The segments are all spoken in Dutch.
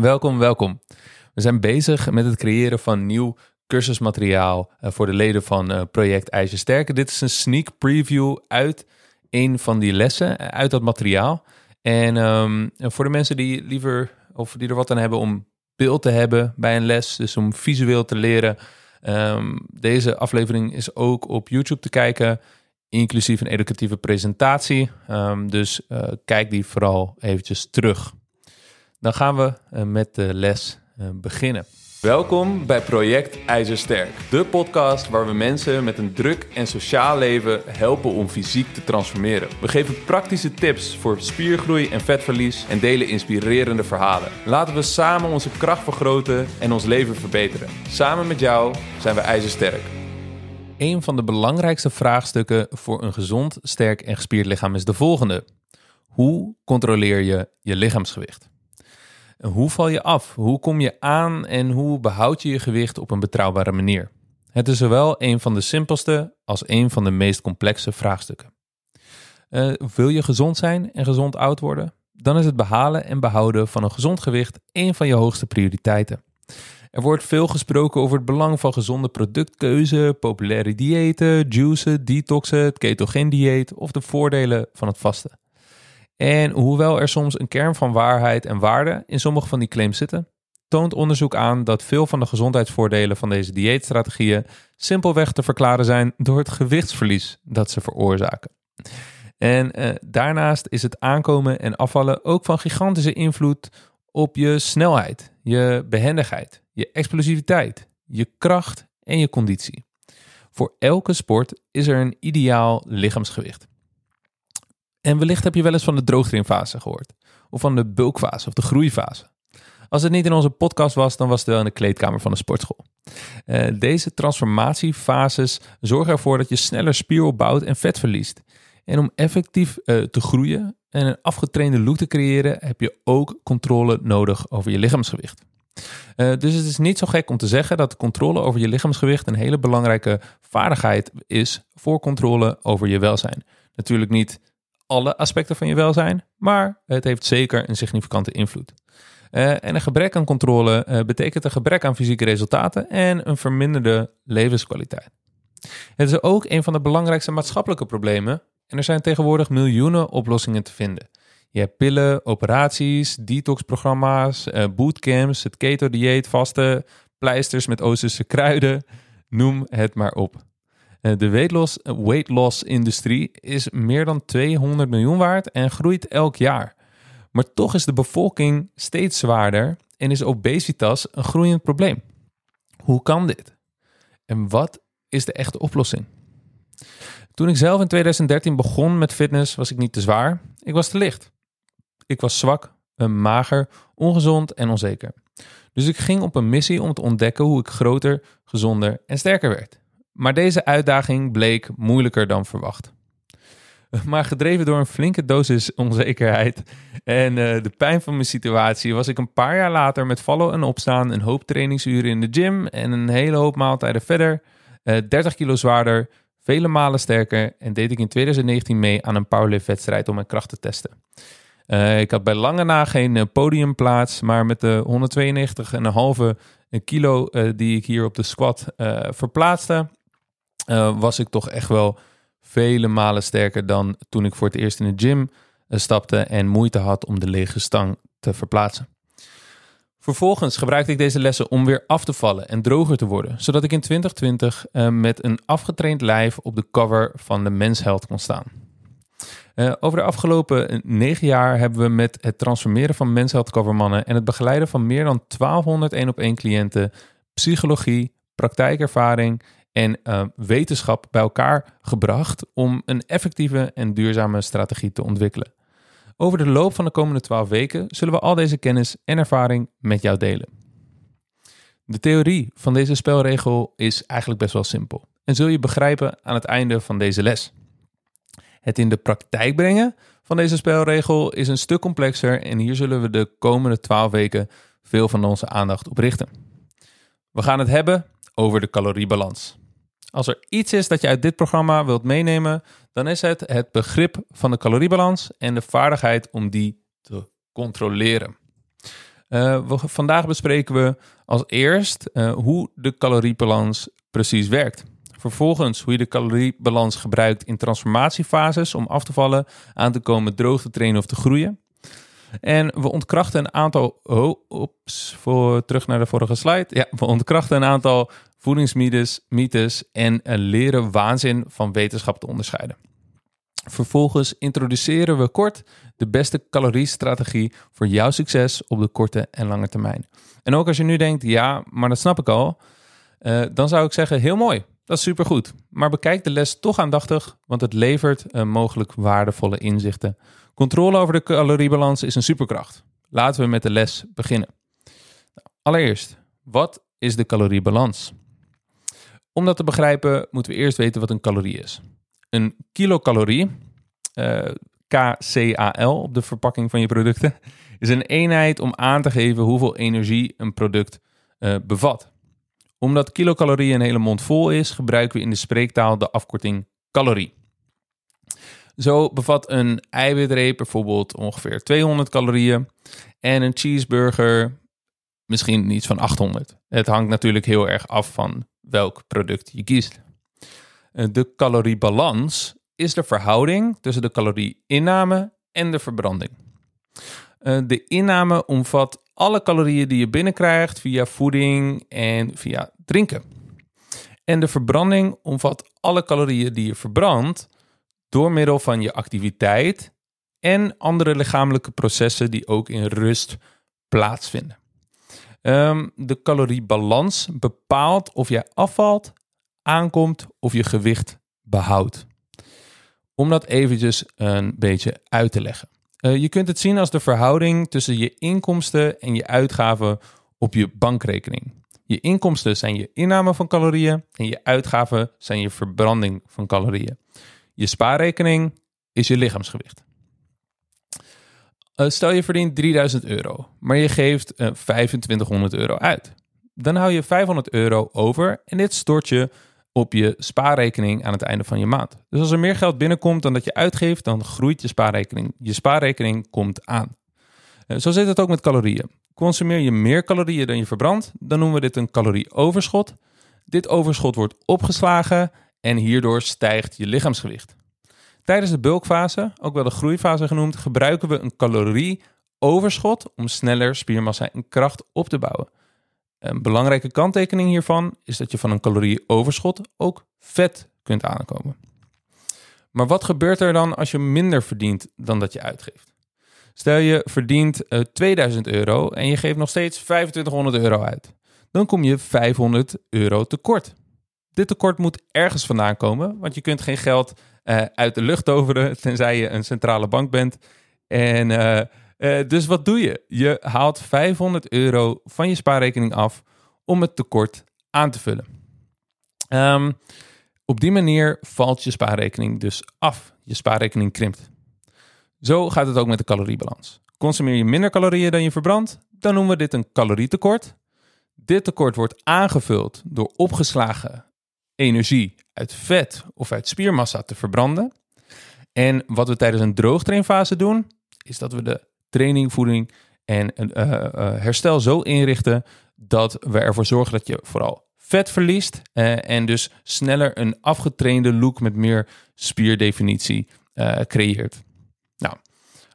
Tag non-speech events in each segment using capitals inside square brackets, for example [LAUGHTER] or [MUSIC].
Welkom, welkom. We zijn bezig met het creëren van nieuw cursusmateriaal eh, voor de leden van uh, Project IJzer Sterker. Dit is een sneak preview uit een van die lessen, eh, uit dat materiaal. En um, voor de mensen die liever of die er wat aan hebben om beeld te hebben bij een les, dus om visueel te leren. Um, deze aflevering is ook op YouTube te kijken, inclusief een educatieve presentatie. Um, dus kijk die vooral eventjes terug. Dan gaan we uh, met de les uh, beginnen. Welkom bij Project IJzersterk, de podcast waar we mensen met een druk en sociaal leven helpen om fysiek te transformeren. We geven praktische tips voor spiergroei en vetverlies en delen inspirerende verhalen. Laten we samen onze kracht vergroten en ons leven verbeteren. Samen met jou zijn we IJzersterk. Een van de belangrijkste vraagstukken voor een gezond, sterk en gespierd lichaam is de volgende: hoe controleer je je lichaamsgewicht? Hoe val je af? Hoe kom je aan en hoe behoud je je gewicht op een betrouwbare manier? Het is zowel een van de simpelste als een van de meest complexe vraagstukken. Uh, wil je gezond zijn en gezond oud worden? Dan is het behalen en behouden van een gezond gewicht een van je hoogste prioriteiten. Er wordt veel gesproken over het belang van gezonde productkeuze, populaire diëten, juicen, detoxen, het ketogeen dieet of de voordelen van het vasten. En hoewel er soms een kern van waarheid en waarde in sommige van die claims zitten, toont onderzoek aan dat veel van de gezondheidsvoordelen van deze dieetstrategieën simpelweg te verklaren zijn door het gewichtsverlies dat ze veroorzaken. En eh, daarnaast is het aankomen en afvallen ook van gigantische invloed op je snelheid, je behendigheid, je explosiviteit, je kracht en je conditie. Voor elke sport is er een ideaal lichaamsgewicht. En wellicht heb je wel eens van de droogtrainfase gehoord. Of van de bulkfase of de groeifase. Als het niet in onze podcast was, dan was het wel in de kleedkamer van de sportschool. Uh, deze transformatiefases zorgen ervoor dat je sneller spier opbouwt en vet verliest. En om effectief uh, te groeien en een afgetrainde look te creëren, heb je ook controle nodig over je lichaamsgewicht. Uh, dus het is niet zo gek om te zeggen dat controle over je lichaamsgewicht een hele belangrijke vaardigheid is voor controle over je welzijn. Natuurlijk niet alle aspecten van je welzijn, maar het heeft zeker een significante invloed. Uh, en een gebrek aan controle uh, betekent een gebrek aan fysieke resultaten en een verminderde levenskwaliteit. Het is ook een van de belangrijkste maatschappelijke problemen en er zijn tegenwoordig miljoenen oplossingen te vinden. Je hebt pillen, operaties, detoxprogramma's, uh, bootcamps, het keto-dieet, vasten, pleisters met Oosterse kruiden, noem het maar op. Eh, de weight loss, weight loss industrie is meer dan 200 miljoen waard en groeit elk jaar. Maar toch is de bevolking steeds zwaarder en is obesitas een groeiend probleem. Hoe kan dit? En wat is de echte oplossing? Toen ik zelf in 2013 begon met fitness, was ik niet te zwaar. Ik was te licht. Ik was zwak, mager, ongezond en onzeker. Dus ik ging op een missie om te ontdekken hoe ik groter, gezonder en sterker werd. Maar deze uitdaging bleek moeilijker dan verwacht. Maar gedreven door een flinke dosis onzekerheid en uh, de pijn van mijn situatie, was ik een paar jaar later met vallen en opstaan, een hoop trainingsuren in de gym en een hele hoop maaltijden verder, uh, eh, 30 kilo zwaarder, vele malen sterker en deed ik in 2019 mee aan een powerlift-wedstrijd om mijn kracht te testen. Ik had bij lange na geen podiumplaats, maar met de 192,5 kilo die ik hier op de squat verplaatste, uh, was ik toch echt wel vele malen sterker dan toen ik voor het eerst in de gym uh, stapte en moeite had om de lege stang te verplaatsen. Vervolgens gebruikte ik deze lessen om weer af te vallen en droger te worden, zodat ik in 2020 uh, met een afgetraind lijf op de cover van de Men's Health kon staan. Over de afgelopen negen jaar hebben we met het transformeren van Men's Health en het begeleiden van meer dan 1200 één op één cliënten, psychologie, praktijkervaring en uh, wetenschap bij elkaar gebracht om een effectieve en duurzame strategie te ontwikkelen. Over de loop van de komende 12 weken zullen we al deze kennis en ervaring met jou delen. De theorie van deze spelregel is eigenlijk best wel simpel en zul je begrijpen aan het einde van deze les. Het in de praktijk brengen van deze spelregel is een stuk complexer en hier zullen we de komende 12 weken veel van onze aandacht op richten. We gaan het hebben over de caloriebalans. Als er iets is dat je uit dit programma wilt meenemen, dan is het het begrip van de caloriebalans en de vaardigheid om die te controleren. We, vandaag bespreken we als eerst uh, hoe de caloriebalans precies werkt. Vervolgens hoe je de caloriebalans gebruikt in transformatiefases om af te vallen, aan te komen, droog te trainen of te groeien. En we ontkrachten een aantal. Oh, ops, voor, terug naar de vorige slide. Ja, we ontkrachten een aantal voedingsmythes mythes en leren waanzin van wetenschap te onderscheiden. Vervolgens introduceren we kort de beste caloriestrategie voor jouw succes op de korte en lange termijn. En ook als je nu denkt, ja, maar dat snap ik al, uh, dan zou ik zeggen, heel mooi, dat is supergoed. Maar bekijk de les toch aandachtig, want het levert uh, mogelijk waardevolle inzichten. Controle over de caloriebalans is een superkracht. Laten we met de les beginnen. Nou, allereerst, wat is de caloriebalans? Om dat te begrijpen moeten we eerst weten wat een calorie is. Een kilocalorie, eh, KCAL op de verpakking van je producten, [LAUGHS] is een eenheid om aan te geven hoeveel energie een product uh, bevat. Omdat kilocalorie een hele mond vol is, gebruiken we in de spreektaal de afkorting calorie. Zo bevat een eiwitreep bijvoorbeeld ongeveer 200 calorieën en een cheeseburger misschien iets van 800. Het hangt natuurlijk heel erg af van welk product je kiest. Eh, de caloriebalans is de verhouding tussen de calorieinname en de verbranding. Eh, de inname omvat alle calorieën die je binnenkrijgt via voeding en via drinken. En de verbranding omvat alle calorieën die je verbrandt door middel van je activiteit en andere lichamelijke processen die ook in rust plaatsvinden. Um, de caloriebalans bepaalt of jij afvalt, aankomt of je gewicht behoudt. Om dat eventjes een beetje uit te leggen. Uh, je kunt het zien als de verhouding tussen je inkomsten en je uitgaven op je bankrekening. Je inkomsten zijn je inname van calorieën en je uitgaven zijn je verbranding van calorieën. Je spaarrekening is je lichaamsgewicht. Uh, stel je verdient 3000 euro, maar je geeft uh, 2500 euro uit. Dan hou je 500 euro over en dit stort je op je spaarrekening aan het einde van je maand. Dus als er meer geld binnenkomt dan dat je uitgeeft, dan groeit je spaarrekening. Je spaarrekening komt aan. Uh, zo zit het ook met calorieën. Consumeer je meer calorieën dan je verbrandt, dan noemen we dit een calorieoverschot. Dit overschot wordt opgeslagen en hierdoor stijgt je lichaamsgewicht. Tijdens de bulkfase, ook wel de groeifase genoemd, gebruiken we een calorieoverschot om sneller spiermassa en kracht op te bouwen. Een belangrijke kanttekening hiervan is dat je van een calorieoverschot ook vet kunt aankomen. Maar wat gebeurt er dan als je minder verdient dan dat je uitgeeft? Stel je verdient uh, eh, 2000 euro en je geeft nog steeds 2500 euro uit. Dan kom je 500 euro tekort. Dit tekort moet ergens vandaan komen, want je kunt geen geld uh, uit de lucht toveren, [LAUGHS] tenzij je een centrale bank bent. En uh, uh, dus wat doe je? Je haalt 500 euro van je spaarrekening af om het tekort aan te vullen. Um, op die manier valt je spaarrekening dus af. Je spaarrekening krimpt. Zo gaat het ook met de caloriebalans. Consumeer je minder calorieën dan je verbrandt, dan noemen we dit een calorietekort. Dit tekort wordt aangevuld door opgeslagen energie uit vet of uit spiermassa te verbranden. En wat we tijdens een droogtrainfase doen, is dat we de training, voeding en uh, uh, herstel zo inrichten dat we ervoor zorgen dat je vooral vet verliest en dus sneller een afgetrainde look met meer spierdefinitie creëert. Nou,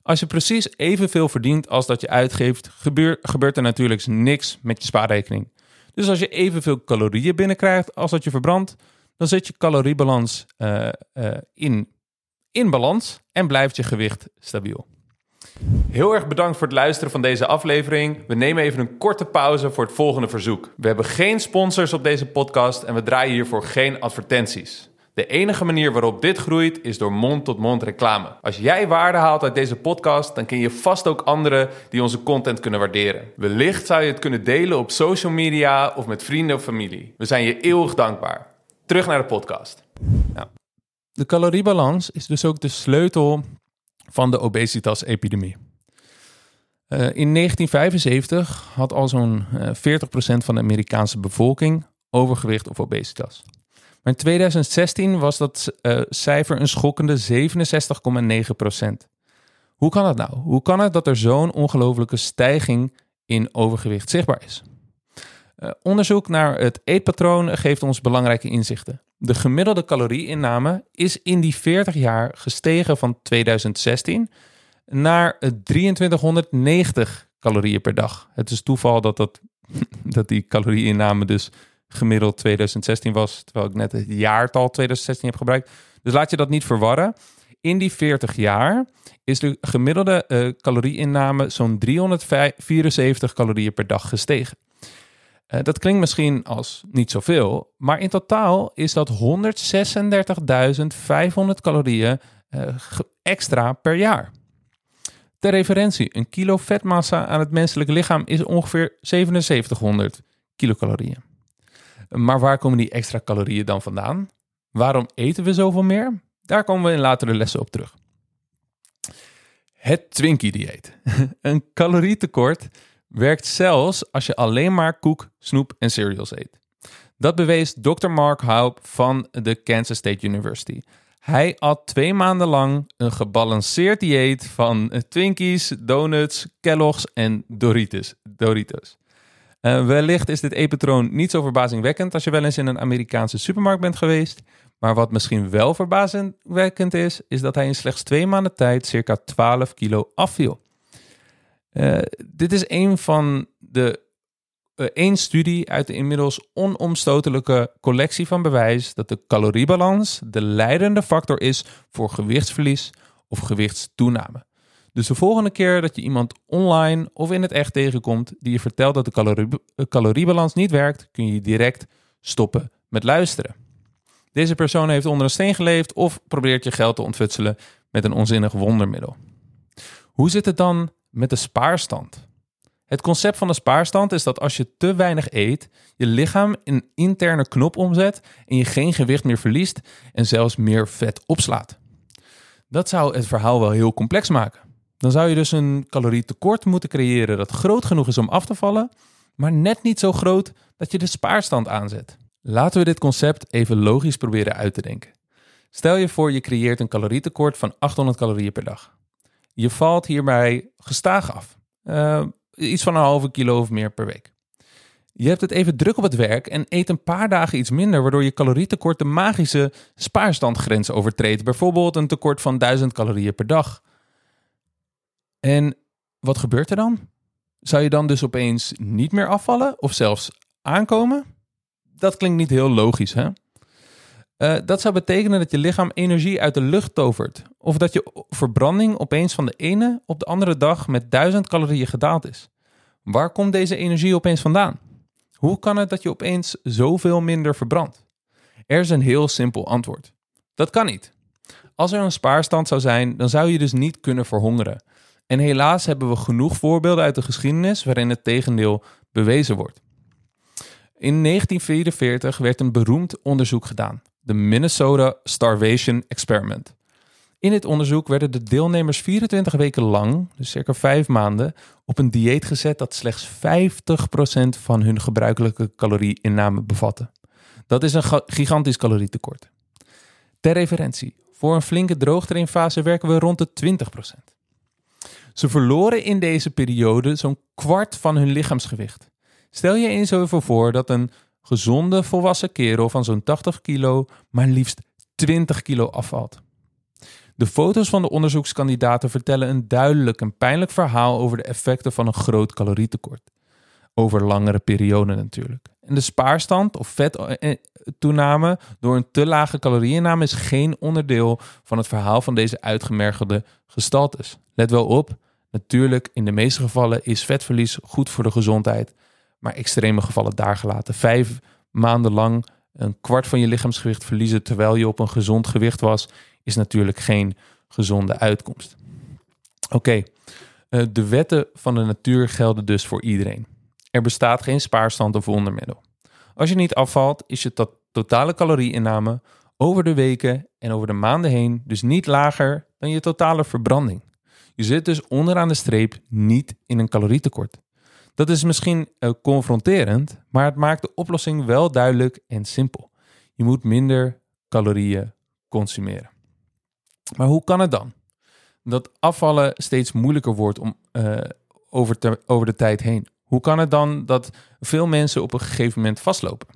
als je precies evenveel verdient als dat je uitgeeft, gebeur, gebeurt er natuurlijk niks met je spaarrekening. Dus als je evenveel calorieën binnenkrijgt als dat je verbrandt, dan zit je caloriebalans uh, uh, in, in balans en blijft je gewicht stabiel. Heel erg bedankt voor het luisteren van deze aflevering. We nemen even een korte pauze voor het volgende verzoek. We hebben geen sponsors op deze podcast en we draaien hiervoor geen advertenties. De enige manier waarop dit groeit is door mond-tot-mond -mond reclame. Als jij waarde haalt uit deze podcast, dan ken je vast ook anderen die onze content kunnen waarderen. Wellicht zou je het kunnen delen op social media of met vrienden of familie. We zijn je eeuwig dankbaar. Terug naar de podcast. De caloriebalans is dus ook de sleutel van de obesitas-epidemie. Uh, in 1975 had al zo'n uh, eh, 40% van de Amerikaanse bevolking overgewicht of obesitas. Maar in 2016 was dat uh, cijfer een schokkende 67,9%. Hoe kan dat nou? Hoe kan het dat er zo'n ongelofelijke stijging in overgewicht zichtbaar is. Uh, onderzoek naar het eetpatroon geeft ons belangrijke inzichten. De gemiddelde calorieinname is in die 40 jaar gestegen van 2016 naar 2390 calorieën per dag. Het is toeval dat, dat, [LAUGHS] dat die calorieinname dus gemiddeld 2016 was, terwijl ik net het jaartal 2016 heb gebruikt. Dus laat je dat niet verwarren. In die 40 jaar is de gemiddelde uh, calorieinname zo'n 374 calorieën per dag gestegen. Uh, dat klinkt misschien als niet zoveel, maar in totaal is dat 136.500 calorieën uh, extra per jaar. Ter referentie, een kilo vetmassa aan het menselijke lichaam is ongeveer 7700 kilocalorieën. Maar waar komen die extra calorieën dan vandaan? Waarom eten we zoveel meer? Daar komen we in latere lessen op terug. Het Twinkie-dieet. [LAUGHS] Een calorietekort werkt zelfs als je alleen maar koek, snoep en cereals eet. Dat bewees Dr. Mark Haupt van de Kansas State University. Hij at twee maanden lang een gebalanceerd dieet van Twinkies, donuts, Kellogg's en Doritos. Doritos. Uh, wellicht is dit eetpatroon niet zo verbazingwekkend als je wel eens in een Amerikaanse supermarkt bent geweest. Maar wat misschien wel verbazingwekkend is, is dat hij in slechts twee maanden tijd circa 12 kilo afviel. Uh, dit is een van de uh, één studie uit de inmiddels onomstotelijke collectie van bewijs dat de caloriebalans de leidende factor is voor gewichtsverlies of gewichtstoename. Dus de volgende keer dat je iemand online of in het echt tegenkomt die je vertelt dat de calorie, eh, caloriebalans niet werkt, kun je direct stoppen met luisteren. Deze persoon heeft onder een steen geleefd of probeert je geld te ontfutselen met een onzinnig wondermiddel. Hoe zit het dan met de spaarstand? Het concept van de spaarstand is dat als je te weinig eet, je lichaam een interne knop omzet en je geen gewicht meer verliest en zelfs meer vet opslaat. Dat zou het verhaal wel heel complex maken. Dan zou je dus een calorietekort moeten creëren dat groot genoeg is om af te vallen, maar net niet zo groot dat je de spaarstand aanzet. Laten we dit concept even logisch proberen uit te denken. Stel je voor je creëert een calorietekort van 800 calorieën per dag. Je valt hierbij gestaag af. Uh, iets van een halve kilo of meer per week. Je hebt het even druk op het werk en eet een paar dagen iets minder, waardoor je calorietekort de magische spaarstandgrens overtreedt. Bijvoorbeeld een tekort van 1000 calorieën per dag. En wat gebeurt er dan? Zou je dan dus opeens niet meer afvallen of zelfs aankomen? Dat klinkt niet heel logisch, hè? Uh, dat zou betekenen dat je lichaam energie uit de lucht tovert. Of dat je verbranding opeens van de ene op de andere dag met 1000 calorieën gedaald is. Waar komt deze energie opeens vandaan? Hoe kan het dat je opeens zoveel minder verbrandt? Er is een heel simpel antwoord. Dat kan niet. Als er een spaarstand zou zijn, dan zou je dus niet kunnen verhongeren. En helaas hebben we genoeg voorbeelden uit de geschiedenis waarin het tegendeel bewezen wordt. In 1944 werd een beroemd onderzoek gedaan, de Minnesota Starvation Experiment. In dit onderzoek werden de deelnemers 24 weken lang, dus circa 5 maanden, op een dieet gezet dat slechts 50% van hun gebruikelijke calorieinname bevatte. Dat is een gigantisch calorietekort. Ter referentie, voor een flinke droogtrainfase werken we rond de 20%. Ze verloren in deze periode zo'n kwart van hun lichaamsgewicht. Stel je eens even voor dat een gezonde volwassen kerel van zo'n 80 kilo maar liefst 20 kilo afvalt. De foto's van de onderzoekskandidaten vertellen een duidelijk en pijnlijk verhaal over de effecten van een groot calorietekort. Over langere perioden natuurlijk. En de spaarstand of vettoename door een te lage calorieinname is geen onderdeel van het verhaal van deze uitgemergelde gestaltes. Let wel op, natuurlijk in de meeste gevallen is vetverlies goed voor de gezondheid, maar extreme gevallen daar gelaten. Vijf maanden lang een kwart van je lichaamsgewicht verliezen terwijl je op een gezond gewicht was, is natuurlijk geen gezonde uitkomst. Oké, eh, de wetten van de natuur gelden dus voor iedereen. Er bestaat geen spaarstand of wondermiddel. Als je niet afvalt, is je totale calorieinname over de weken en over de maanden heen dus niet lager dan je totale verbranding. Je zit dus onderaan de streep niet in een calorietekort. Dat is misschien uh, confronterend, maar het maakt de oplossing wel duidelijk en simpel. Je moet minder calorieën consumeren. Maar hoe kan het dan? Dat afvallen steeds moeilijker wordt om, uh, over, over de tijd heen. Hoe kan het dan dat veel mensen op een gegeven moment vastlopen?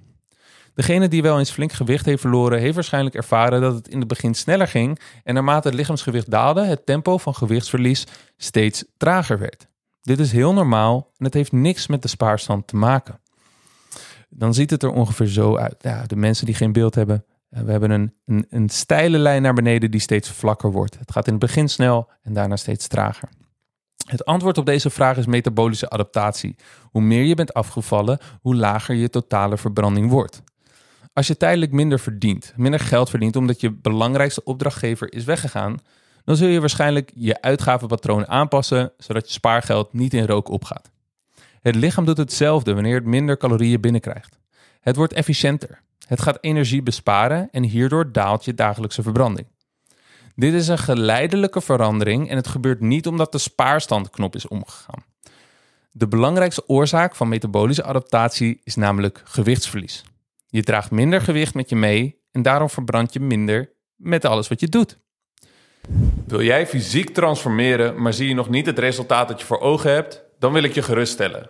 Degene die wel eens flink gewicht heeft verloren, heeft waarschijnlijk ervaren dat het in het begin sneller ging en naarmate het lichaamsgewicht daalde, het tempo van gewichtsverlies steeds trager werd. Dit is heel normaal en het heeft niks met de spaarstand te maken. Dan ziet het er ongeveer zo uit. De mensen die geen beeld hebben, eh, we hebben een, een, een steile lijn naar beneden die steeds vlakker wordt. Het gaat in het begin snel en daarna steeds trager. Het antwoord op deze vraag is metabolische adaptatie. Hoe meer je bent afgevallen, hoe lager je totale verbranding wordt. Als je tijdelijk minder verdient, minder geld verdient omdat je belangrijkste opdrachtgever is weggegaan, dan zul je waarschijnlijk je uitgavenpatroon aanpassen zodat je spaargeld niet in rook opgaat. Het lichaam doet hetzelfde wanneer het minder calorieën binnenkrijgt. Het wordt efficiënter. Het gaat energie besparen en hierdoor daalt je dagelijkse verbranding. Dit is een geleidelijke verandering en het gebeurt niet omdat de spaarstandknop is omgegaan. De belangrijkste oorzaak van metabolische adaptatie is namelijk gewichtsverlies. Je draagt minder gewicht met je mee en daarom verbrand je minder met alles wat je doet. Wil jij fysiek transformeren, maar zie je nog niet het resultaat dat je voor ogen hebt? Dan wil ik je geruststellen.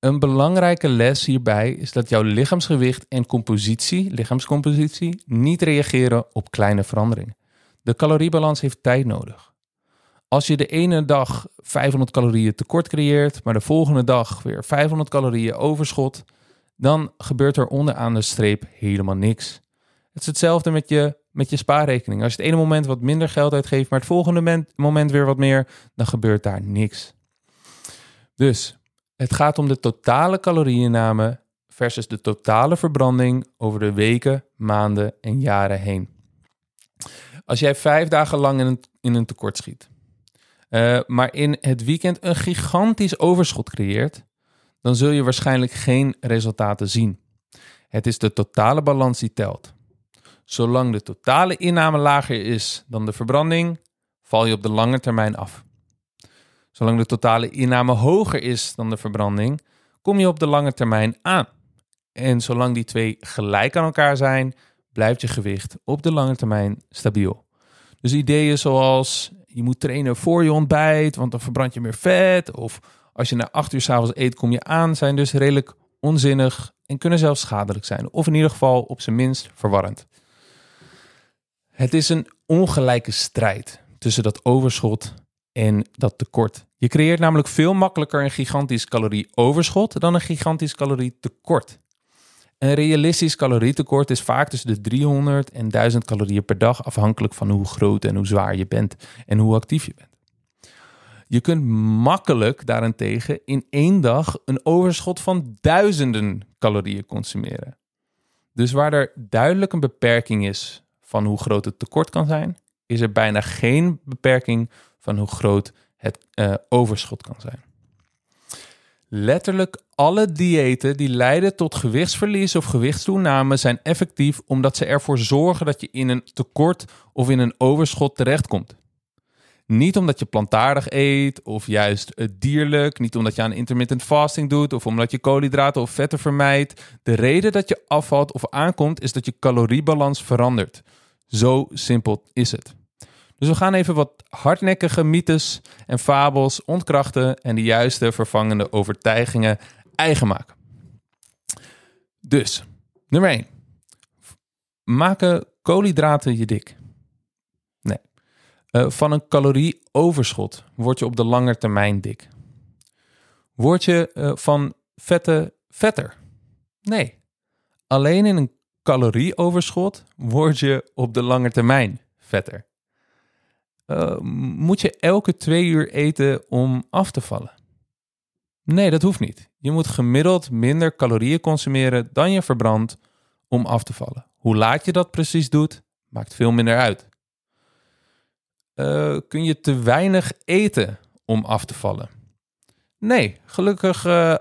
Een belangrijke les hierbij is dat jouw lichaamsgewicht en compositie, lichaamscompositie, niet reageren op kleine veranderingen. De caloriebalans heeft tijd nodig. Als je de ene dag 500 calorieën tekort creëert, maar de volgende dag weer 500 calorieën overschot, dan gebeurt er onderaan de streep helemaal niks. Het is hetzelfde met je, met je spaarrekening. Als je het ene moment wat minder geld uitgeeft, maar het volgende moment, moment weer wat meer, dan gebeurt daar niks. Dus het gaat om de totale calorieinname versus de totale verbranding over de weken, maanden en jaren heen. Als jij vijf dagen lang in een, tekort schiet, uh, maar in het weekend een gigantisch overschot creëert, dan zul je waarschijnlijk geen resultaten zien. Het is de totale balans die telt. Zolang de totale inname lager is dan de verbranding, val je op de lange termijn af. Zolang de totale inname hoger is dan de verbranding, kom je op de lange termijn aan. En zolang die twee gelijk aan elkaar zijn, blijft je gewicht op de lange termijn stabiel. Dus ideeën zoals je moet trainen voor je ontbijt, want dan verbrand je meer vet. Of als je na acht uur s'avonds eet, kom je aan, zijn dus redelijk onzinnig en kunnen zelfs schadelijk zijn. Of in ieder geval op zijn minst verwarrend. Het is een ongelijke strijd tussen dat overschot en dat tekort. Je creëert namelijk veel makkelijker een gigantisch calorieoverschot dan een gigantisch calorietekort. Een realistisch calorietekort is vaak tussen de 300 en 1000 calorieën per dag, afhankelijk van hoe groot en hoe zwaar je bent en hoe actief je bent. Je kunt makkelijk daarentegen in één dag een overschot van duizenden calorieën consumeren. Dus waar er duidelijk een beperking is van hoe groot het tekort kan zijn, is er bijna geen beperking van hoe groot het uh, overschot kan zijn. Letterlijk alle diëten die leiden tot gewichtsverlies of gewichtstoename zijn effectief omdat ze ervoor zorgen dat je in een tekort of in een overschot terechtkomt. Niet omdat je plantaardig eet of juist dierlijk, niet omdat je aan intermittent fasting doet of omdat je koolhydraten of vetten vermijdt. De reden dat je afvalt of aankomt is dat je caloriebalans verandert. Zo simpel is het. Dus we gaan even wat hardnekkige mythes en fabels ontkrachten en de juiste vervangende overtuigingen eigen maken. Dus, nummer 1. Maken koolhydraten je dik? Nee. Uh, van een calorieoverschot word je op de lange termijn dik. Word je uh, van vetten vetter? Nee. Alleen in een calorieoverschot word je op de lange termijn vetter. Uh, moet je elke twee uur eten om af te vallen? Nee, dat hoeft niet. Je moet gemiddeld minder calorieën consumeren dan je verbrandt om af te vallen. Hoe laat je dat precies doet, maakt veel minder uit. Uh, kun je te weinig eten om af te vallen? Nee, gelukkig uh,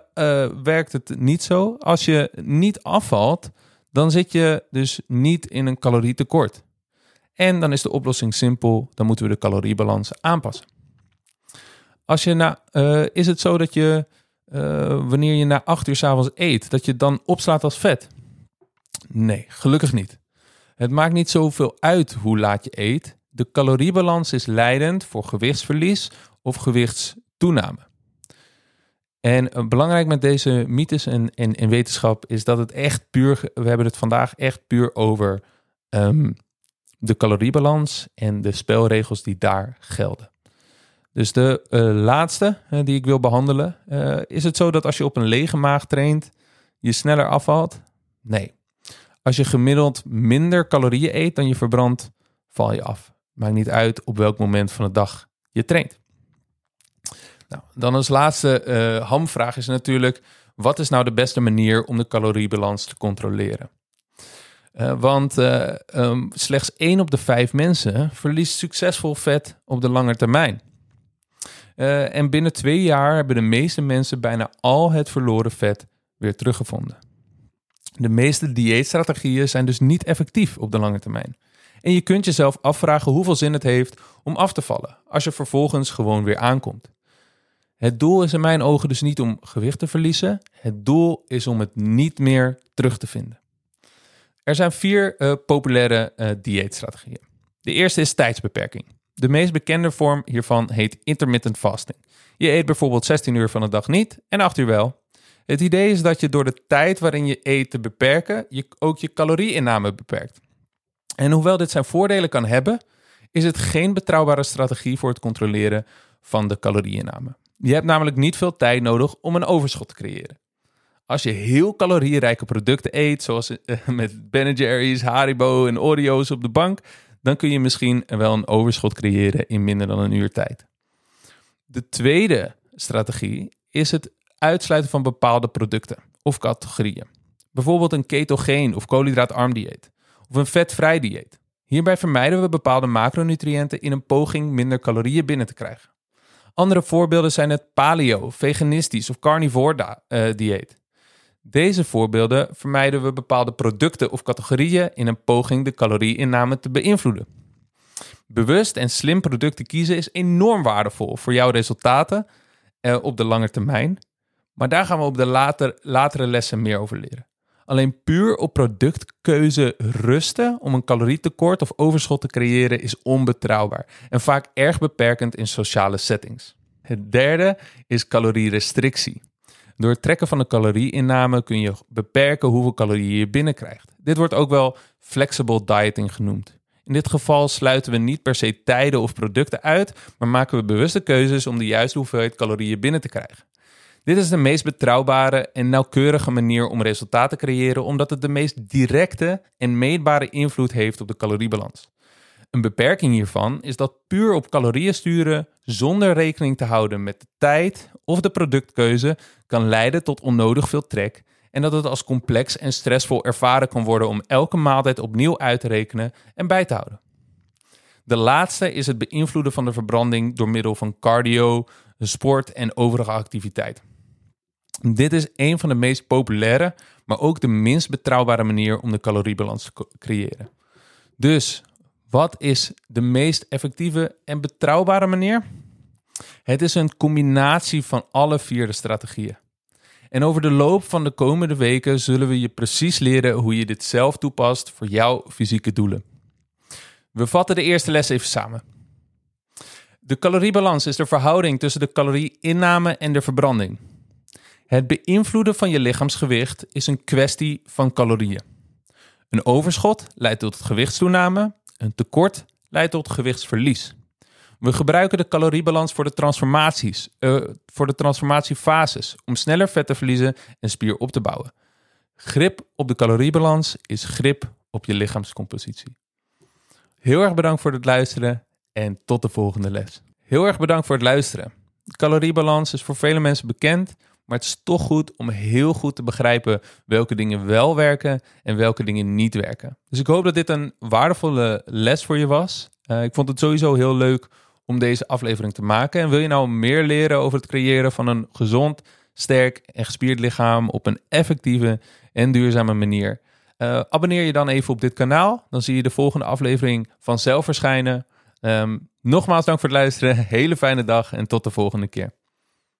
werkt het niet zo. Als je niet afvalt, dan zit je dus niet in een calorietekort. En dan is de oplossing simpel, dan moeten we de caloriebalans aanpassen. Als je na, uh, is het zo dat je uh, wanneer je na acht uur s'avonds eet, dat je dan opslaat als vet? Nee, gelukkig niet. Het maakt niet zoveel uit hoe laat je eet. De caloriebalans is leidend voor gewichtsverlies of gewichtstoename. En eh, belangrijk met deze mythes en, en, en, wetenschap is dat het echt puur, we hebben het vandaag echt puur over um, de caloriebalans en de spelregels die daar gelden. Dus de uh, laatste uh, die ik wil behandelen, uh, is het zo dat als je op een lege maag traint, je sneller afvalt? Nee. Als je gemiddeld minder calorieën eet dan je verbrandt, val je af. Maakt niet uit op welk moment van de dag je traint. Nou, dan als laatste hamvraag is natuurlijk: wat is nou de beste manier om de caloriebalans te controleren? Uh, want uh, um, slechts 1 op de 5 mensen verliest succesvol vet op de lange termijn. en binnen twee jaar hebben de meeste mensen bijna al het verloren vet weer teruggevonden. De meeste dieetstrategieën zijn dus niet effectief op de lange termijn. En je kunt jezelf afvragen hoeveel zin het heeft om af te vallen als je vervolgens gewoon weer aankomt. Het doel is in mijn ogen dus niet om gewicht te verliezen. Het doel is om het niet meer terug te vinden. Er zijn vier uh, populaire uh, dieetstrategieën. De eerste is tijdsbeperking. De meest bekende vorm hiervan heet intermittent fasting. Je eet bijvoorbeeld 16 uur van de dag niet en 8 uur wel. Het idee is dat je door de tijd waarin je eet te beperken, je ook je calorieinname beperkt. En hoewel dit zijn voordelen kan hebben, is het geen betrouwbare strategie voor het controleren van de calorieinname. Je hebt namelijk niet veel tijd nodig om een overschot te creëren. Als je heel calorierijke producten eet, zoals eh, [LAUGHS] met Ben Jerry's, Haribo en Oreo's op de bank, dan kun je misschien wel een overschot creëren in minder dan een uur tijd. De tweede strategie is het uitsluiten van bepaalde producten of categorieën. Bijvoorbeeld een ketogeen of koolhydraatarm dieet of een vetvrij dieet. Hierbij vermijden we bepaalde macronutriënten in een poging minder calorieën binnen te krijgen. Andere voorbeelden zijn het paleo, veganistisch of carnivore uh, dieet. Deze voorbeelden vermijden we bepaalde producten of categorieën in een poging de calorieinname te beïnvloeden. Bewust en slim producten kiezen is enorm waardevol voor jouw resultaten uh, op de lange termijn. Maar daar gaan we op de later, latere lessen meer over leren. Alleen puur op productkeuze rusten om een calorietekort of overschot te creëren is onbetrouwbaar en vaak erg beperkend in sociale settings. Het derde is calorierestrictie. Door het trekken van de calorieinname kun je beperken hoeveel calorieën je binnenkrijgt. Dit wordt ook wel flexible dieting genoemd. In dit geval sluiten we niet per se tijden of producten uit, maar maken we bewuste keuzes om de juiste hoeveelheid calorieën binnen te krijgen. Dit is de meest betrouwbare en nauwkeurige manier om resultaten te creëren, omdat het de meest directe en meetbare invloed heeft op de caloriebalans. Een beperking hiervan is dat puur op calorieën sturen zonder rekening te houden met de tijd of de productkeuze kan leiden tot onnodig veel trek en dat het als complex en stressvol ervaren kan worden om elke maaltijd opnieuw uit te rekenen en bij te houden. De laatste is het beïnvloeden van de verbranding door middel van cardio, sport en overige activiteit. Dit is een van de meest populaire, maar ook de minst betrouwbare manier om de caloriebalans te creëren. Dus wat is de meest effectieve en betrouwbare manier? Het is een combinatie van alle vier de strategieën. En over de loop van de komende weken zullen we je precies leren hoe je dit zelf toepast voor jouw fysieke doelen. We vatten de eerste les even samen. De caloriebalans is de verhouding tussen de calorieinname en de verbranding. Het beïnvloeden van je lichaamsgewicht is een kwestie van calorieën. Een overschot leidt tot gewichtstoename, een tekort leidt tot gewichtsverlies. We gebruiken de caloriebalans voor de transformaties, uh, voor de transformatiefases, om sneller vet te verliezen en spier op te bouwen. Grip op de caloriebalans is grip op je lichaamscompositie. Heel erg bedankt voor het luisteren en tot de volgende les. Heel erg bedankt voor het luisteren. De caloriebalans is voor vele mensen bekend, maar het is toch goed om heel goed te begrijpen welke dingen wel werken en welke dingen niet werken. Dus ik hoop dat dit een waardevolle les voor je was. Uh, ik vond het sowieso heel leuk om deze aflevering te maken. En wil je nou meer leren over het creëren van een gezond, sterk en gespierd lichaam op een effectieve en duurzame manier? Uh, abonneer je dan even op dit kanaal. Dan zie je de volgende aflevering vanzelf verschijnen. Um, nogmaals dank voor het luisteren. Hele fijne dag en tot de volgende keer.